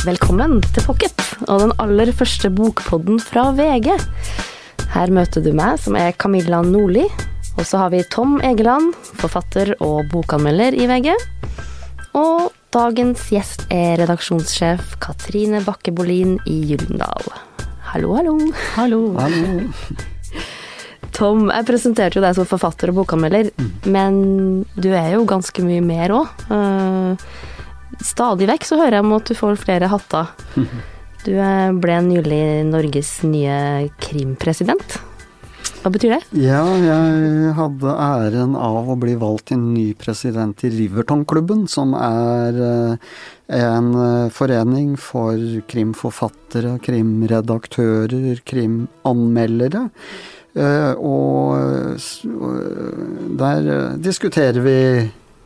Velkommen til Pocket og den aller første bokpodden fra VG. Her møter du meg, som er Camilla Nordli. Og så har vi Tom Egeland, forfatter og bokanmelder i VG. Og dagens gjest er redaksjonssjef Katrine Bakke Bolin i Gyldendal. Hallo, hallo. Hallo. Hallo. Tom, jeg presenterte jo deg som forfatter og bokanmelder, men du er jo ganske mye mer òg. Stadig vekk så hører jeg om at du får flere hatter. Du eh, ble nylig Norges nye krimpresident. Hva betyr det? Ja, jeg hadde æren av å bli valgt til ny president i Riverton-klubben, som er eh, en eh, forening for krimforfattere, krimredaktører, krimanmeldere. Og der diskuterer vi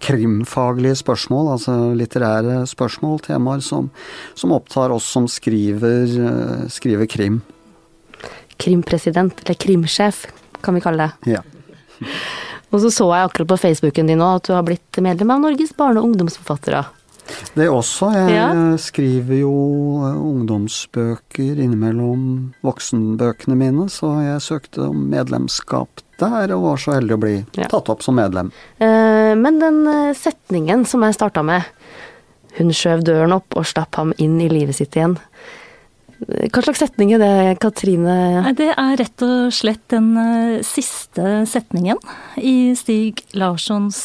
krimfaglige spørsmål, altså litterære spørsmål, temaer som, som opptar oss som skriver, eh, skriver krim. Krimpresident, eller krimsjef, kan vi kalle det. Ja. Og så så jeg akkurat på Facebooken din nå at du har blitt medlem av Norges barne- og ungdomsforfattere. Det også. Jeg Ja. skriver jo eh, ungdomsbøker innimellom voksenbøkene mine, så jeg søkte om medlemskap der, og var så heldig å bli Ja. tatt opp som medlem. Eh, Men den eh, setningen som jeg starta med, hun skjøv døren opp og slapp ham inn i livet sitt igjen. Eh, Hva slags setning er det, Katrine? Det er rett og slett den siste setningen i Stig Larssons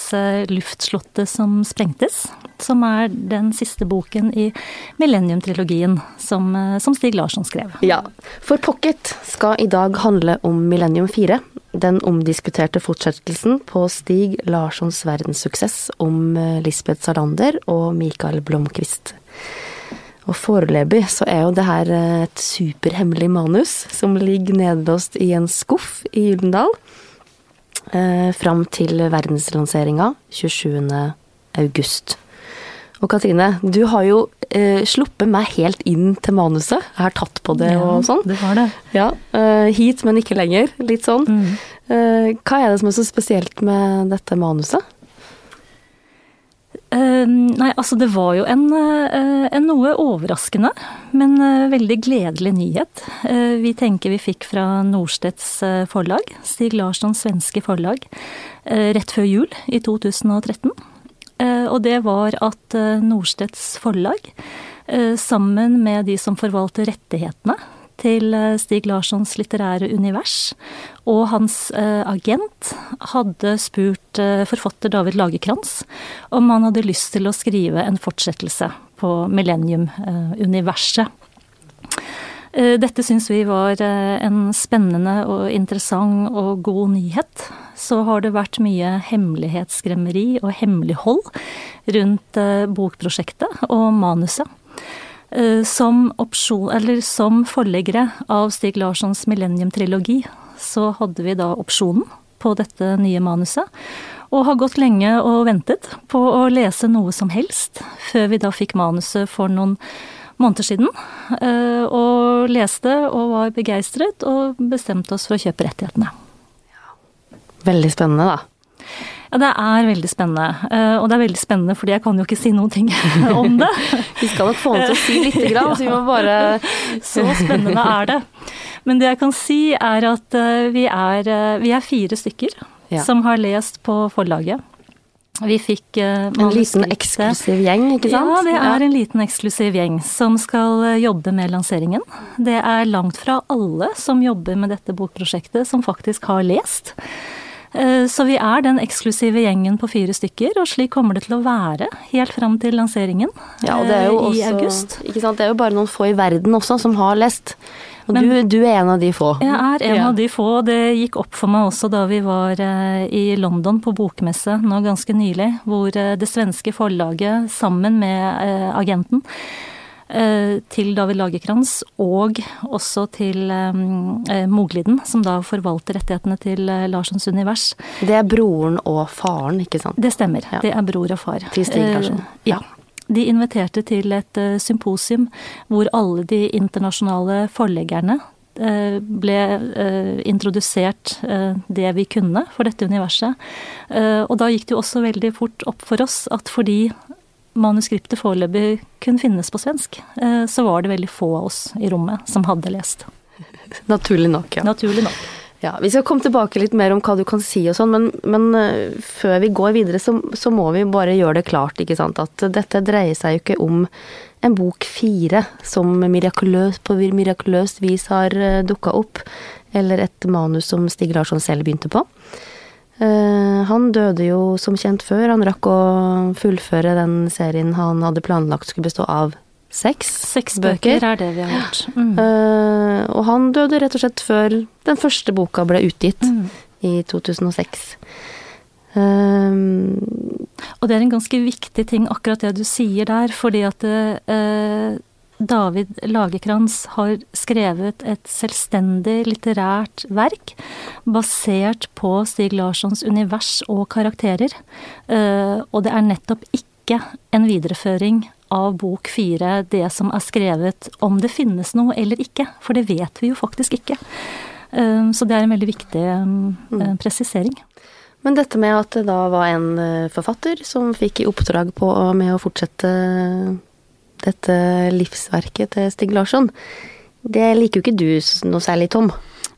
'Luftslottet som sprengtes', som er den siste boken i Millennium-trilogien som, som Stig Larsson skrev. Ja, for Pocket skal i dag handle om Millennium 4. Den omdiskuterte fortsettelsen på Stig Larssons verdenssuksess om eh, Lisbeth Salander og Mikael Blomkvist. Og foreløpig så er jo det her eh, et superhemmelig manus som ligger nedlåst i en skuff i Gyldendal. Eh, fram til verdenslanseringa 27. august. Og Katrine, du har jo eh, sluppet meg helt inn til manuset. Jeg har tatt på det og sånn. det var det. Ja, eh, hit, men ikke lenger. Litt sånn. Mm. Eh, hva er det som er så spesielt med dette manuset? Eh, nei, altså det var jo en, eh, en noe overraskende, men eh, veldig gledelig nyhet. Vi tenker vi fikk fra Norstedts forlag, Stig Larssons svenske forlag, rett før jul i 2013. Eh, og det var at eh, Norstedts forlag, eh, sammen med de som forvalter rettighetene til Stig Larssons litterære univers, og hans agent hadde spurt forfatter David Lagerkrantz om han hadde lyst til å skrive en fortsettelse på Millennium-universet. Eh, Dette syns vi var eh, en spennende og interessant og god nyhet. Så har det vært mye hemmelighetsskremmeri og hemmelighold rundt eh, bokprosjektet og manuset. Som, opsjon, som forleggere av Stig Larssons Millennium-trilogi, så hadde vi da opsjonen på dette nye manuset. Og har gått lenge og ventet på å lese noe som helst, før vi da fikk manuset for noen måneder siden. eh, Og leste og var begeistret, og bestemte oss for å kjøpe rettighetene. Veldig spennende, da. Ja, det er veldig spennende. eh, Og det er veldig spennende fordi jeg kan jo ikke si noen ting om det. Vi skal nok få han til å si lite grann, så vi må bare Så spennende er det. Men det jeg kan si er at eh, vi er, eh, vi er fire stykker Ja. som har lest på forlaget. Vi fikk uh, En liten eksklusiv gjeng, ikke sant? Ja, det er en liten eksklusiv gjeng som skal eh, jobbe med lanseringen. Det er langt fra alle som jobber med dette bokprosjektet som faktisk har lest. Uh, Så vi er den eksklusive gjengen på fire stykker, og slik kommer det til å være helt fram til lanseringen Ja, og det er jo i også, august. Ikke sant? Det er jo bare noen få i verden også som har lest. Og Men- du, du er en av de få. Jeg er en Ja. av de få. og Det gikk opp for meg også da vi var eh, i London på bokmesse nå ganske nylig, hvor eh, det svenske forlaget sammen med eh, agenten til David Lagerkrantz og også til Mogliden, som da forvalter rettighetene til Larssons univers. Det er broren og faren, ikke sant? Det stemmer. Ja. Det er bror og far. Til Stig Larsson. Eh, Ja. De inviterte til et eh, symposium hvor alle de internasjonale forleggerne eh, ble eh, introdusert det vi kunne for dette universet. Og da gikk det jo også veldig fort opp for oss at fordi manuskriptet foreløpig kun finnes på svensk, så var det veldig få av oss i rommet som hadde lest. Naturlig nok, ja. Naturlig nok. Ja, Vi skal komme tilbake litt mer om hva du kan si og sånn, men, men uh, før vi går videre, så, så, må vi bare gjøre det klart, ikke sant, at dette dreier seg jo ikke om en bok fire som mirakuløst, på mirakuløst vis har eh, dukka opp, eller et manus som Stig Larsson selv begynte på. Uh, han døde jo som kjent før han rakk å fullføre den serien han hadde planlagt skulle bestå av seks, seks bøker. bøker. er det vi har gjort. Mm. Uh, og han døde rett og slett før den første boka ble utgitt, mm. i 2006. Um, eh, og det er en ganske viktig ting, akkurat det du sier der, fordi at uh, David Lagerkrantz har skrevet et selvstendig litterært verk basert på Stig Larssons univers og karakterer. Uh, og det er nettopp ikke en videreføring av bok fire det som er skrevet, om det finnes noe eller ikke. For det vet vi jo faktisk ikke. Um, så det er en veldig viktig um, mm. Uh, presisering. Men dette med at det da var en forfatter som fikk i oppdrag på med å fortsette dette livsverket til Stig Larsson, det liker jo ikke du noe særlig, Tom?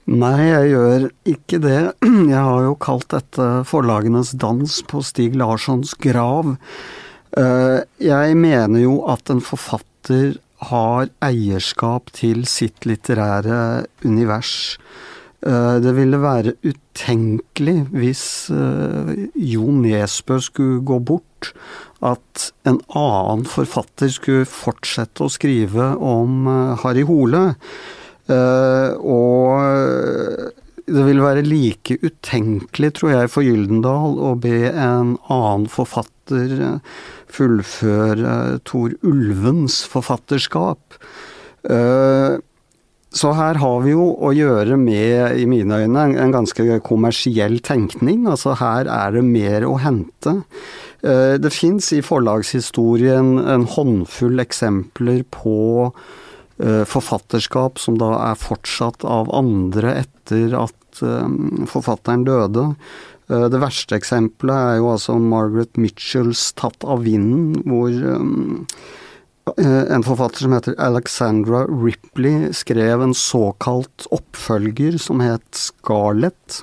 Nei, jeg gjør ikke det. Jeg har jo kalt dette forlagenes dans på Stig Larssons grav. Eh, jeg mener jo at en forfatter har eierskap til sitt litterære univers. Eh, det ville være utenkelig hvis eh, Jo Nesbø skulle gå bort, at en annen forfatter skulle fortsette å skrive om Harry Hole. Og det vil være like utenkelig, tror jeg, for Gyldendal å be en annen forfatter eh, fullføre Tor Ulvens forfatterskap. Eh, så her har vi jo å gjøre med, i mine øyne, en ganske kommersiell tenkning. Altså her er det mer å hente. Eh, det fins i forlagshistorien en håndfull eksempler på forfatterskap som da er fortsatt av andre etter at Um, forfatteren døde. Uh, det verste eksempelet er jo altså Margaret Mitchells 'Tatt av vinden', hvor Eh, en forfatter som heter Alexandra Ripley skrev en såkalt oppfølger som het Scarlett.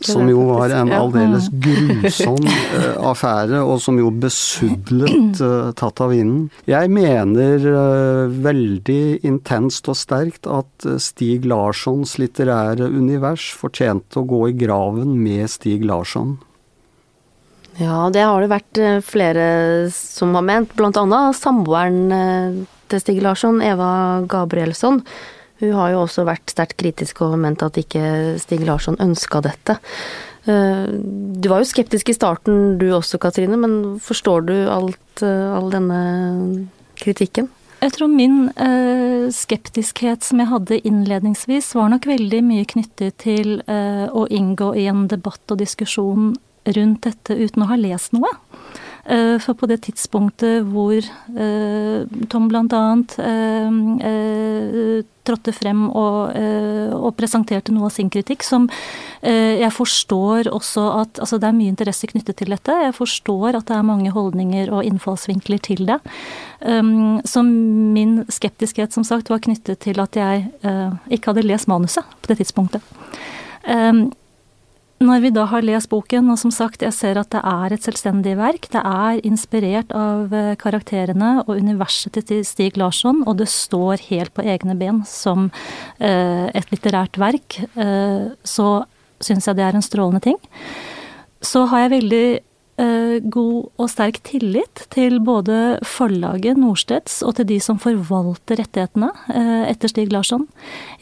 Som jo var en aldeles grusom uh, affære, og som jo besudlet av vinden. Jeg mener veldig intenst og sterkt at Stig Larssons litterære univers fortjente å gå i graven med Stig Larsson. Ja, det har det vært eh, flere som har ment, blant annet samboeren eh, til Stig Larsson, Eva Gabrielsson. Hun har jo også vært sterkt kritisk og ment at ikke Stig Larsson ønska dette. Eh, du var jo skeptisk i starten du også, Katrine, men forstår du alt, all denne kritikken? Jeg tror min eh, skeptiskhet som jeg hadde innledningsvis, var nok veldig mye knyttet til eh, å inngå i en debatt og diskusjon rundt dette uten å ha lest noe. Eh, for på det tidspunktet hvor eh, Tom bl.a. Eh, trådte frem og, og, presenterte noe av sin kritikk, som jeg forstår også at Altså, det er mye interesse knyttet til dette. Jeg forstår at det er mange holdninger og innfallsvinkler til det. Så min skeptiskhet, som sagt, var knyttet til at jeg ikke hadde lest manuset på det tidspunktet. Når vi da har lest boken, og som sagt, jeg ser at det er et selvstendig verk, det er inspirert av eh, karakterene og universet til Stig Larsson, og det står helt på egne ben som eh, et litterært verk, eh, så syns jeg det er en strålende ting. Så har jeg veldig god og sterk tillit til både forlaget Norstedts og til de som forvalter rettighetene eh, etter Stig Larsson.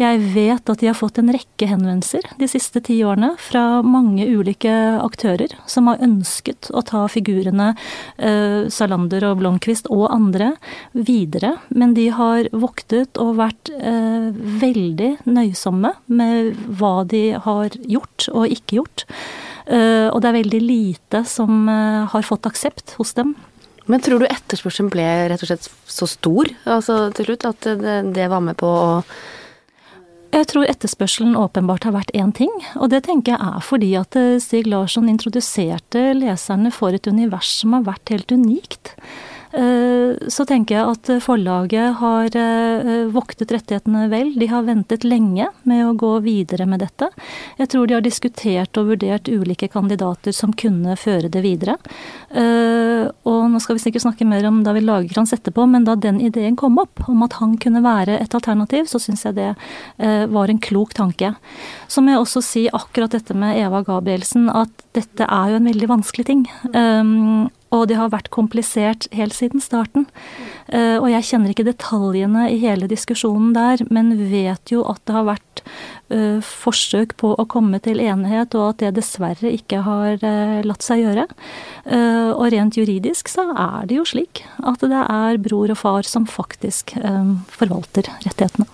Jeg vet at de har fått en rekke henvendelser de siste ti årene fra mange ulike aktører som har ønsket å ta figurene eh, Salander og Blomkvist og andre videre, men de har voktet og vært veldig nøysomme med hva de har gjort og ikke gjort. Eh, og det er veldig lite som eh, har fått aksept hos dem. Men tror du etterspørselen ble rett og slett så stor altså, til slutt, at det, det var med på å jeg tror etterspørselen åpenbart har vært én ting, og det tenker jeg er fordi at eh, Stig Larsson introduserte leserne for et univers som har vært helt unikt. Så tenker jeg at forlaget har voktet rettighetene vel. De har ventet lenge med å gå videre med dette. Jeg tror de har diskutert og vurdert ulike kandidater som kunne føre det videre. Og nå skal vi sikkert snakke mer om David Lagerkrantz etterpå, men da den ideen kom opp om at han kunne være et alternativ, så syns jeg det var en klok tanke. Så må jeg også si akkurat dette med Eva Gabrielsen, at dette er jo en veldig vanskelig ting. Og det har vært komplisert helt siden starten. Uh, og jeg kjenner ikke detaljene i hele diskusjonen der, men vet jo at det har vært uh, forsøk på å komme til enighet, og at det dessverre ikke har uh, latt seg gjøre. og rent juridisk så er det jo slik at det er bror og far som faktisk forvalter rettighetene.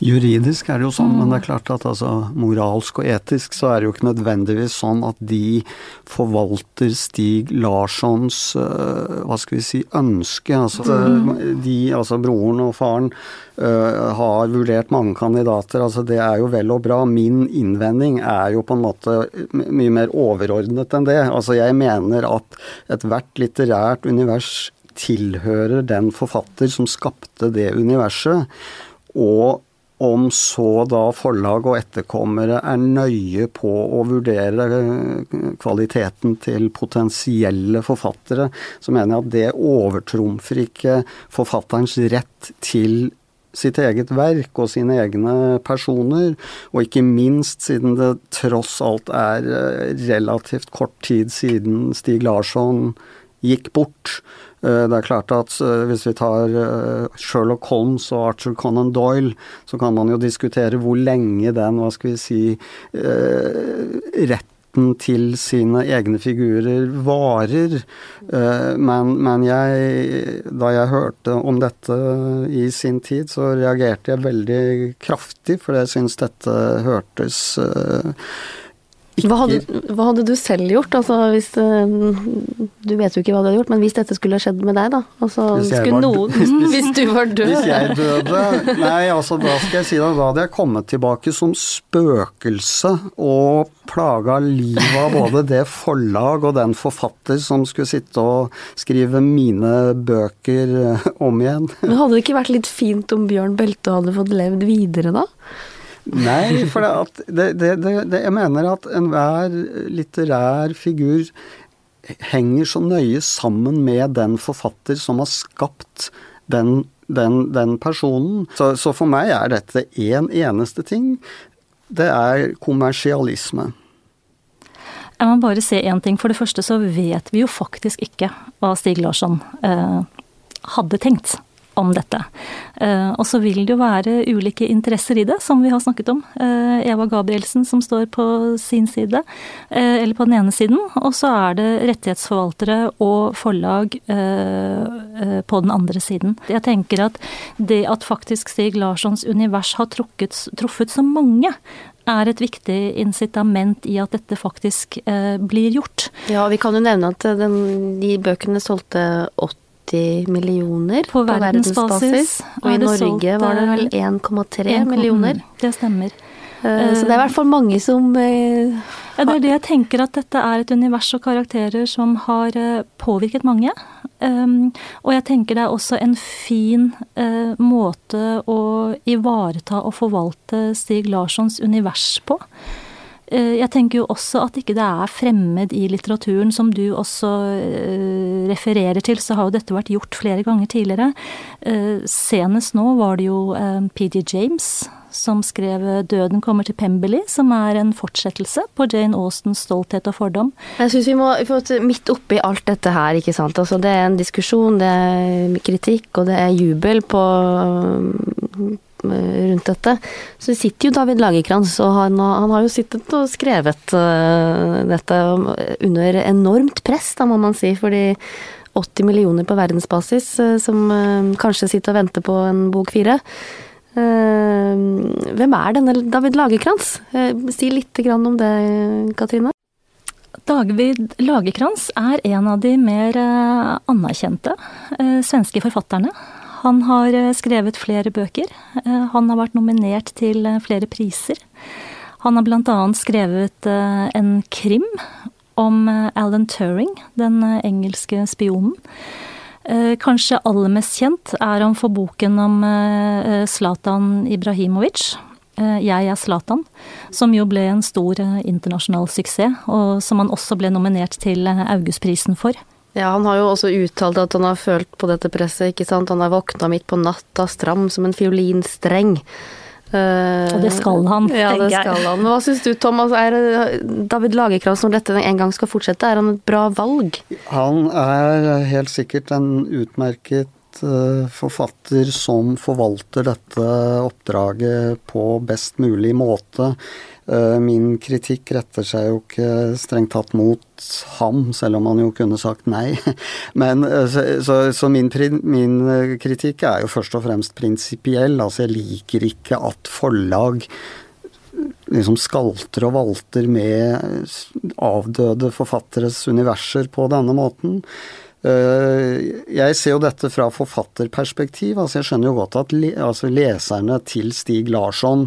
Juridisk er det jo sånn, mm. men det er klart at altså, moralsk og etisk så er det jo ikke nødvendigvis sånn at de forvalter Stig Larssons uh, hva skal vi si, ønske. Altså, mm. de, altså broren og faren uh, har vurdert mange kandidater. altså Det er jo vel og bra. Min innvending er jo på en måte mye mer overordnet enn det. Altså Jeg mener at ethvert litterært univers tilhører den forfatter som skapte det universet. Og om så da forlag og etterkommere er nøye på å vurdere kvaliteten til potensielle forfattere, så mener jeg at det overtrumfer ikke forfatterens rett til sitt eget verk og sine egne personer, og ikke minst siden det tross alt er eh, relativt kort tid siden Stig Larsson gikk bort. Eh, det er klart at eh, hvis vi tar eh, Sherlock Holmes og Arthur Conan Doyle, så kan man jo diskutere hvor lenge den, hva skal vi si, retten til sine egne figurer varer. Men, men jeg, da jeg hørte om dette i sin tid, så reagerte jeg veldig kraftig, for jeg syns dette hørtes hva hadde, hva hadde, du selv gjort? Altså, hvis, eh, du vet jo ikke hva du hadde gjort, men hvis dette skulle skjedd med deg, da? Altså, hvis, var, noen, hvis, hvis, du var død? Hvis jeg døde? Nei, altså da skal jeg si deg, Da hadde jeg kommet tilbake som spøkelse og plaga livet av både det forlag og den forfatter som skulle sitte og skrive mine bøker eh, om igjen. Men hadde det ikke vært litt fint om Bjørn Belte hadde fått levd videre, da? Nei, for det, det, det, jeg mener at enhver litterær figur henger så nøye sammen med den forfatter som har skapt den, den, den personen. Så, så, for meg er dette én en eneste ting. Det er kommersialisme. Jeg må bare se én ting. For det første så vet vi jo faktisk ikke hva Stig Larsson eh, hadde tenkt om dette. Eh, og så vil det jo være ulike interesser i det, som vi har snakket om. Eh, Eva Gabrielsen som står på sin side, eh, eller på den ene siden. Og så er det rettighetsforvaltere og forlag på den andre siden. Jeg tenker at det at faktisk Stig Larssons univers har trukket, truffet så mange, er et viktig incitament i at dette faktisk blir gjort. Ja, vi kan jo nevne at den, de bøkene solgte 80 90 millioner på, på verdensbasis. Og i Norge var det vel 1,3 millioner. Det stemmer. Eh, så det er i hvert fall mange som eh, Ja, det er det jeg tenker, at dette er et univers og karakterer som har eh, påvirket mange. Um, og jeg tenker det er også en fin måte å ivareta og forvalte Stig Larssons univers på. Eh, jeg tenker jo også at ikke det er fremmed i litteraturen, som du også eh, refererer til, så har jo dette vært gjort flere ganger tidligere. Eh, senest nå var det jo PD James som skrev 'Døden kommer til Pemberley', som er en fortsettelse på Jane Austens 'Stolthet og fordom'. Jeg syns vi må midt oppi alt dette her, ikke sant. Altså det er en diskusjon, det er kritikk, og det er jubel på rundt dette. Så sitter jo David Lagerkrantz, og han, han, har jo sittet og skrevet uh, dette under enormt press, da må man si. fordi 80 millioner på verdensbasis, uh, som uh, kanskje sitter og venter på en bok fire. hvem er denne David Lagerkrantz? si litt om det, Katrine. David Lagerkrantz er en av de mer anerkjente svenske forfatterne. Han har eh, skrevet flere bøker. Eh, han har vært nominert til eh, flere priser. Han har bl.a. skrevet en krim om Alan Turing, den engelske spionen. Kanskje aller mest kjent er han for boken om Zlatan Ibrahimovic. 'Jeg er Zlatan', som jo ble en stor internasjonal suksess, og som han også ble nominert til Augustprisen for. Ja, han har jo også uttalt at han har følt på dette presset, ikke sant. Han har våkna midt på natta, stram som en fiolinstreng. Uh, og det skal han, ja, tenker jeg. Ja, det skal han. Men hva syns du, Thomas? Er David Lagerkrantz, når dette en gang skal fortsette, er han et bra valg? Han er helt sikkert en utmerket forfatter som forvalter dette oppdraget på best mulig måte. Eh, min kritikk retter seg jo ikke strengt tatt mot ham, selv om han jo kunne sagt nei. Men, eh, så, så, min, min, eh, kritikk er jo først og fremst prinsipiell. Altså jeg liker ikke at forlag liksom skalter og valter med avdøde forfatteres universer på denne måten. Jeg ser jo dette fra forfatterperspektiv. altså Jeg skjønner jo godt at altså leserne til Stig Larsson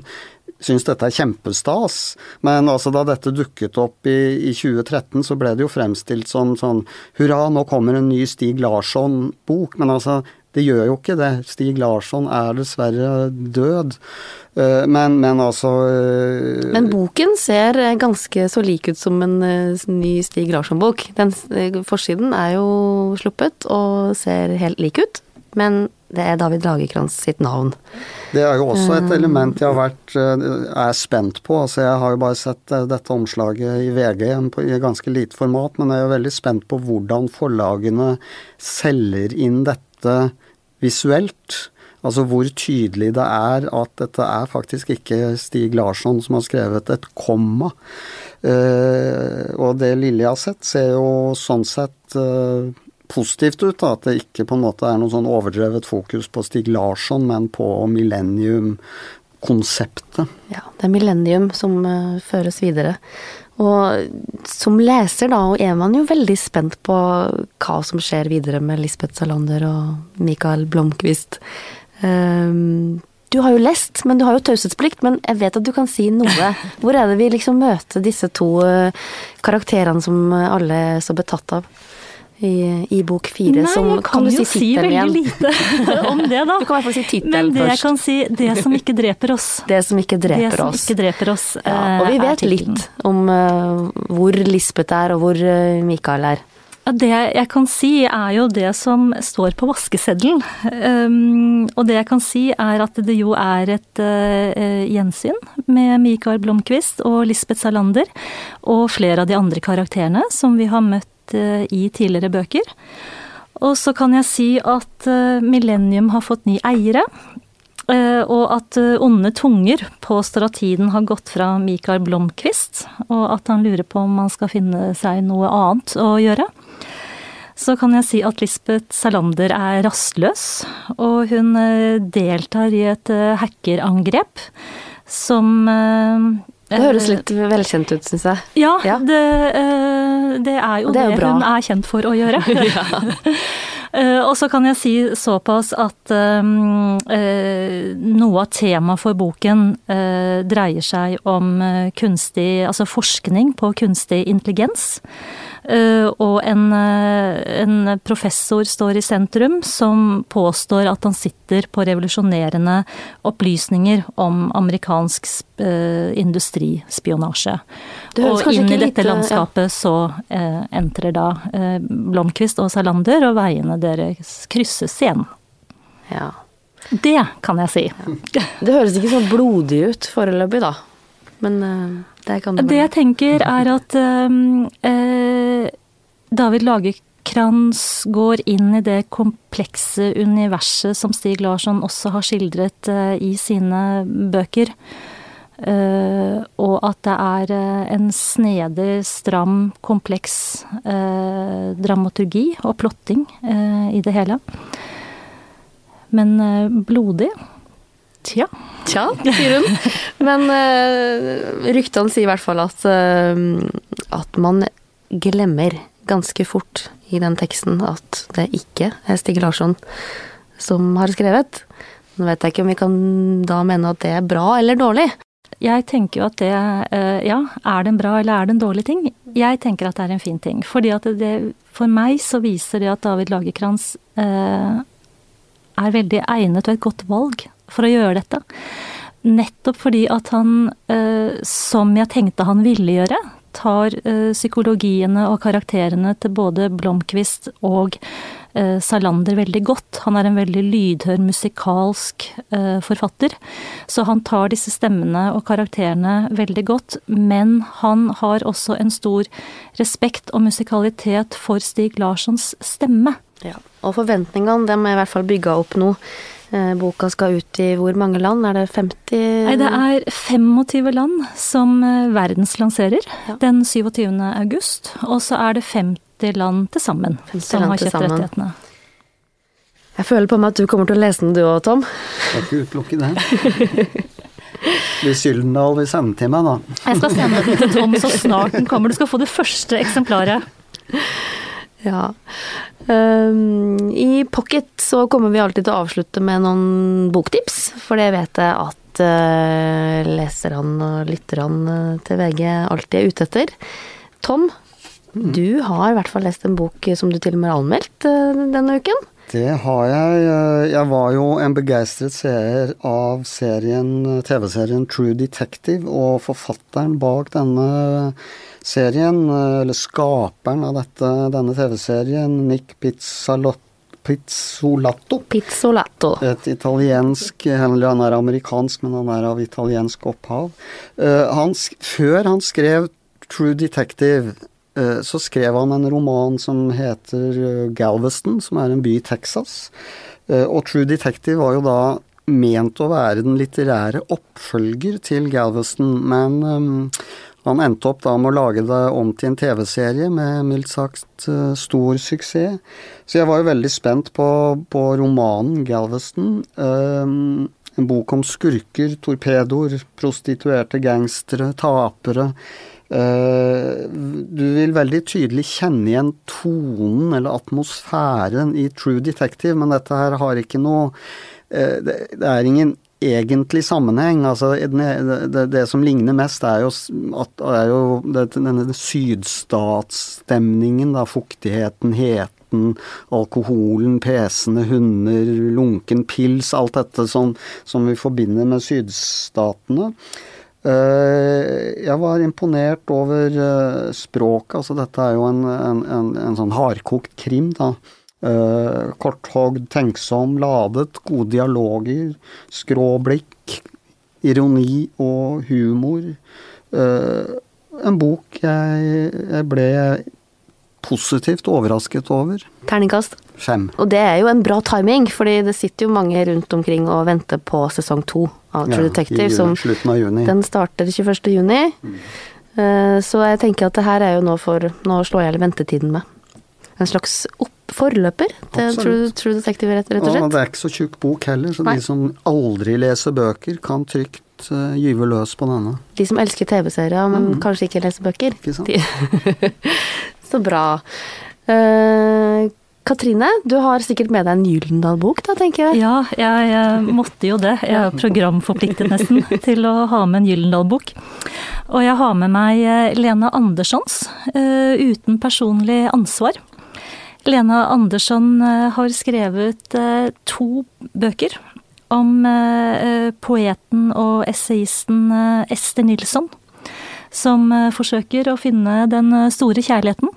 syns dette er kjempestas. Men altså da dette dukket opp i, i 2013, så ble det jo fremstilt som sånn hurra, nå kommer en ny Stig Larsson-bok. Men altså, det gjør jo ikke det. Stig Larsson er dessverre død. Eh, men, men altså eh, Men boken ser ganske så lik ut som en eh, ny Stig Larsson-bok. Den forsiden er jo sluppet og ser helt lik ut, men det er David Lagerkrantz sitt navn. Det er jo også et element jeg har vært, er spent på. altså Jeg har jo bare sett dette omslaget i VG i ganske lite format, men jeg er jo veldig spent på hvordan forlagene selger inn dette visuelt. Altså hvor tydelig det er at dette er faktisk ikke Stig Larsson som har skrevet et komma. Uh, og det lille jeg har sett, ser jo sånn sett uh, positivt ut. Da, at det ikke på en måte er noe sånn overdrevet fokus på Stig Larsson, men på millennium-konseptet. Ja, det er millennium som uh, føres videre. Og som leser da, er man jo veldig spent på hva som skjer videre med Lisbeth Salander og Mikael Blomkvist. Um, du har jo lest, men du har jo taushetsplikt, men jeg vet at du kan si noe. Hvor er det vi liksom møter disse to uh, karakterene som alle er så betatt av? I, i bok fire. Nei, som, jeg kan, kan jo si, si veldig lite om det, da. Du kan i hvert fall si tittelen først. Men det jeg kan si, det som ikke dreper oss. Det som ikke dreper det som oss. Ikke dreper oss ja, og vi eh, vet litt om uh, hvor Lisbeth er, og hvor uh, Mikael er. Det jeg kan si, er jo det som står på vaskeseddelen. Um, og det jeg kan si, er at det jo er et uh, gjensyn med Mikael Blomkvist og Lisbeth Salander. Og flere av de andre karakterene som vi har møtt Eh, i tidligere bøker. Og så kan jeg si at eh, Millennium har fått ny eiere. Eh, og at onde tunger påstår at tiden har gått fra Mikael Blomkvist, og at han lurer på om han skal finne seg noe annet å gjøre. Så kan jeg si at Lisbeth Salander er rastløs, og hun deltar i et hackerangrep som det høres litt velkjent ut, syns jeg. Ja, ja. Det, eh, det, er jo det, er jo det hun er kjent for å gjøre. Eh, og så kan jeg si såpass at um, noe av temaet for boken dreier seg om kunstig Altså forskning på kunstig intelligens. Eh, og en, eh, en, professor står i sentrum som påstår at han sitter på revolusjonerende opplysninger om amerikansk eh, industrispionasje. Og inn i dette landskapet ja. så eh, entrer da eh, Blomkvist og Salander, og veiene deres krysses igjen. Ja. Det kan jeg si. Ja. Det høres ikke så blodig ut foreløpig, da. Men det kan det Det jeg tenker er at eh, David Lagerkrantz går inn i det komplekse universet som Stig Larsson også har skildret eh, i sine bøker. Uh, og at det er uh, en snedig, stram, kompleks dramaturgi og plotting i det hele. Men blodig Tja. Tja, sier hun. Men ryktene sier i hvert fall at, at man glemmer ganske fort i den teksten at det ikke er Stig Larsson som har skrevet. Nå vet jeg ikke om vi kan da mene at det er bra eller dårlig. jeg tenker jo at det Ja, er det en bra eller er det en dårlig ting? Jeg tenker at det er en fin ting. fordi at det, for meg så viser det at David Lagerkrantz eh, er veldig egnet og et godt valg for å gjøre dette. Nettopp fordi at han, eh, som jeg tenkte han ville gjøre, tar eh, psykologiene og karakterene til både Blomkvist og eh, Salander veldig godt. Han er en veldig lydhør, musikalsk eh, forfatter. Så han tar disse stemmene og karakterene veldig godt, men han har også en stor respekt og musikalitet for Stig Larssons stemme. Ja, og forventningene dem er i hvert fall bygga opp nå. Eh, boka skal ut i hvor mange land? Er det 50 Nei, det er 25 land som eh, verdenslanserer ja. den 27. august. Og så er det 50 land til sammen som har kjøpt rettighetene. Jeg føler på meg at du kommer til å lese den du òg, Tom. Jeg Skal ikke utelukke det. Hvis Gyldendal vil sende til meg, da. Jeg skal sende den til Tom så snart den kommer. Du skal få det første eksemplaret. Ja. Um, I Pocket så kommer vi alltid til å avslutte med noen boktips, for det vet jeg at uh, leserne og lytterne til VG alltid er ute etter. Tom, mm. du har i hvert fall lest en bok som du til og med har anmeldt uh, denne uken. Det har jeg. Jeg var jo en begeistret seer av serien, TV-serien True Detective, og forfatteren bak denne serien, eller skaperen av dette, denne TV-serien, Nick Pizzolatto. Pizzolatto. Et italiensk eller Han er amerikansk, men han er av italiensk opphav. Uh, han, før han skrev True Detective, uh, så skrev han en roman som heter uh, Galveston, som er en by i Texas. Og True Detective var jo da ment å være den litterære oppfølger til Galveston, men um, han endte opp da med å lage det om til en TV-serie med mildt sagt eh, stor suksess. Så jeg var jo veldig spent på, på romanen Galveston. Um, en bok om skurker, torpedoer, prostituerte gangstere, tapere. Uh, du vil veldig tydelig kjenne igjen tonen eller atmosfæren i True Detective, men dette her har ikke noe det er ingen egentlig sammenheng. Altså, det, det, det, som ligner mest, er jo, at, er jo denne sydstatsstemningen. Da, fuktigheten, heten, alkoholen, pesende hunder, lunken pils. Alt dette som, som vi forbinder med sydstatene. Eh, jeg var imponert over eh, språket. Altså, dette er jo en, en, en, en sånn hardkokt krim, da. Uh, korthogd, tenksom, ladet, gode dialoger, skrå blikk, ironi og humor. Uh, en bok jeg, jeg, ble positivt overrasket over. Terningkast? Fem. Og det er jo en bra timing, fordi det sitter jo mange rundt omkring og venter på sesong to av True ja, Detective. I, som slutten av juni. Den starter 21. juni. Mm. Uh, så jeg tenker at det her er jo nå for Nå slår jeg ventetiden med. En slags opp forløper til True, True, Detective, rett, rett og slett. Og det er ikke så tjukk bok heller, så Nei. de som aldri leser bøker, kan trygt uh, gyve løs på denne. De som elsker TV-serier, men mm. kanskje ikke leser bøker. Ikke sant? så bra. Uh, Katrine, du har sikkert med deg en Gyldendal-bok, da, tenker jeg? Ja, jeg, jeg, måtte jo det. Jeg er programforpliktet nesten til å ha med en Gyldendal-bok. Og jeg har med meg Lene Lena Anderssons uh, 'Uten personlig ansvar'. Lena Andersson eh, har skrevet eh, to bøker om eh, poeten og essayisten Ester Nilsson, som forsøker å finne den store kjærligheten.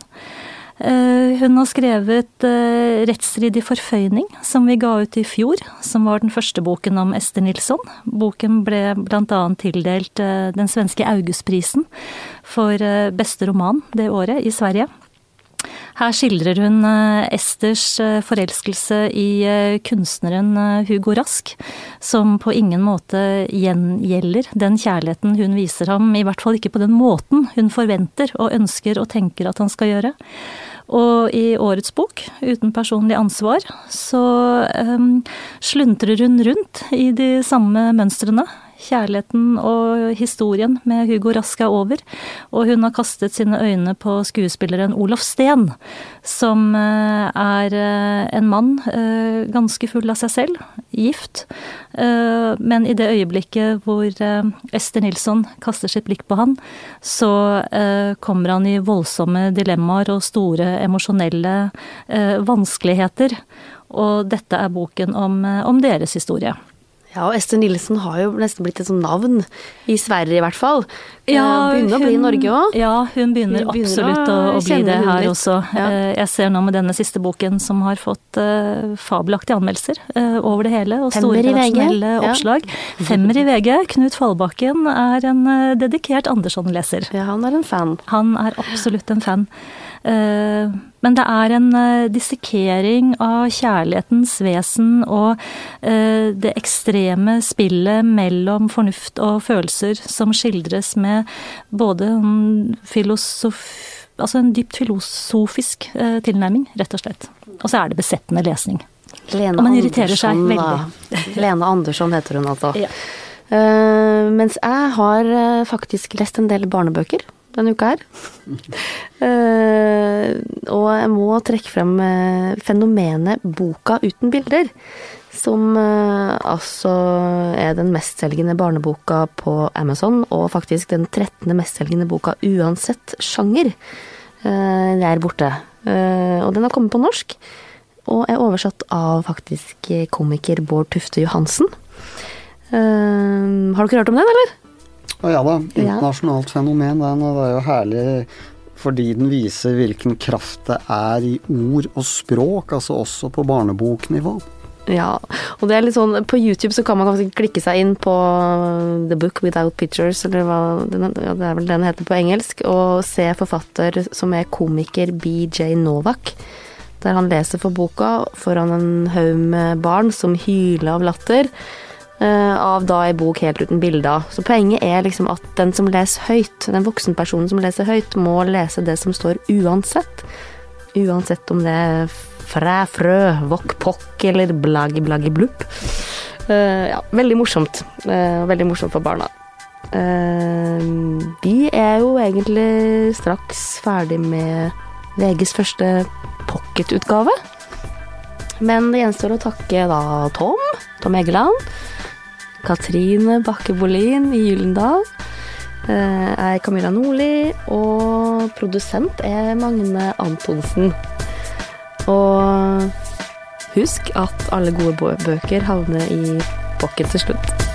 Hun har skrevet 'Rettsstridig forføyning', som vi ga ut i fjor, som var den første boken om Ester Nilsson. Boken ble bl.a. tildelt den svenske Augustprisen for beste roman det året i Sverige. Her skildrer hun eh, Esters eh, forelskelse i eh, kunstneren Hugo Rask, som på ingen måte gjengjelder den kjærligheten hun viser ham, i hvert fall ikke på den måten hun forventer og ønsker og tenker at han skal gjøre. Og i årets bok, Uten personlig ansvar, så um, sluntrer hun rundt i de samme mønstrene. Kjærligheten og historien med Hugo Rask er over, og hun har kastet sine øyne på skuespilleren Olof Steen, som eh, er eh, en mann ganske full av seg selv, gift, men i det øyeblikket hvor Ester Nilsson kaster sitt blikk på han, så kommer han i voldsomme dilemmaer og store emosjonelle vanskeligheter. Og dette er boken om, om deres historie. Ja, og Ester Nilsen har jo nesten blitt et sånt navn. I Sverige i hvert fall. Ja, begynner hun, å bli i Norge òg. Ja, hun begynner, hun begynner absolutt å, å bli det her også. Ja. Eh, jeg ser nå med denne siste boken som har fått uh, fabelaktige anmeldelser uh, over det hele, og store redaksjonelle ja. oppslag. Femmer i VG. Knut Fallbakken er en uh, dedikert Andersson-leser. Ja, han er en fan. Han er absolutt en fan. Uh, men det er en uh, dissekering av kjærlighetens vesen og uh, det ekstreme spillet mellom fornuft og følelser som skildres med både en filosof... Altså en dypt filosofisk uh, tilnærming, rett og slett. Og så er det besettende lesning. Lene og man irriterer Andersson, seg veldig. Lene Andersson heter hun altså. Ja. mens jeg har faktisk lest en del barnebøker denne uka her. uh, og jeg må trekke frem uh, fenomenet boka uten bilder. Som uh, altså er den mestselgende barneboka på Amazon, og faktisk den 13. mestselgende boka uansett sjanger. det er borte. og den har kommet på norsk, og er oversatt av faktisk komiker Bård Tufte Johansen. har dere hørt om den, eller? Og ja da, internasjonalt fenomen, den. Og det er jo herlig fordi den viser hvilken kraft det er i ord og språk, altså også på barneboknivå. Ja, og det er litt sånn På YouTube så kan man kanskje klikke seg inn på The Book Without Pictures, eller hva ja, det er vel den heter på engelsk, og se forfatter som er komiker BJ Novak. Der han leser for boka foran en haug med barn som hyler av latter. Uh, av da ei bok helt uten bilder. Så poenget er liksom at den som leser høyt, den voksenpersonen som leser høyt, må lese det som står uansett. Uansett om det er fræ, frø, vokk, pokk eller blaggi, blaggi, blupp. Uh, ja, veldig morsomt. Uh, veldig morsomt for barna. vi er jo egentlig straks ferdig med VGs første pocketutgave. Men det gjenstår å takke da Tom, Tom Egeland Katrine Bakke Bolin i Gyllendal. Jeg eh, er Camilla Nordli, og produsent er Magne Antonsen. Og husk at alle gode bøker havner i pocket til slutt.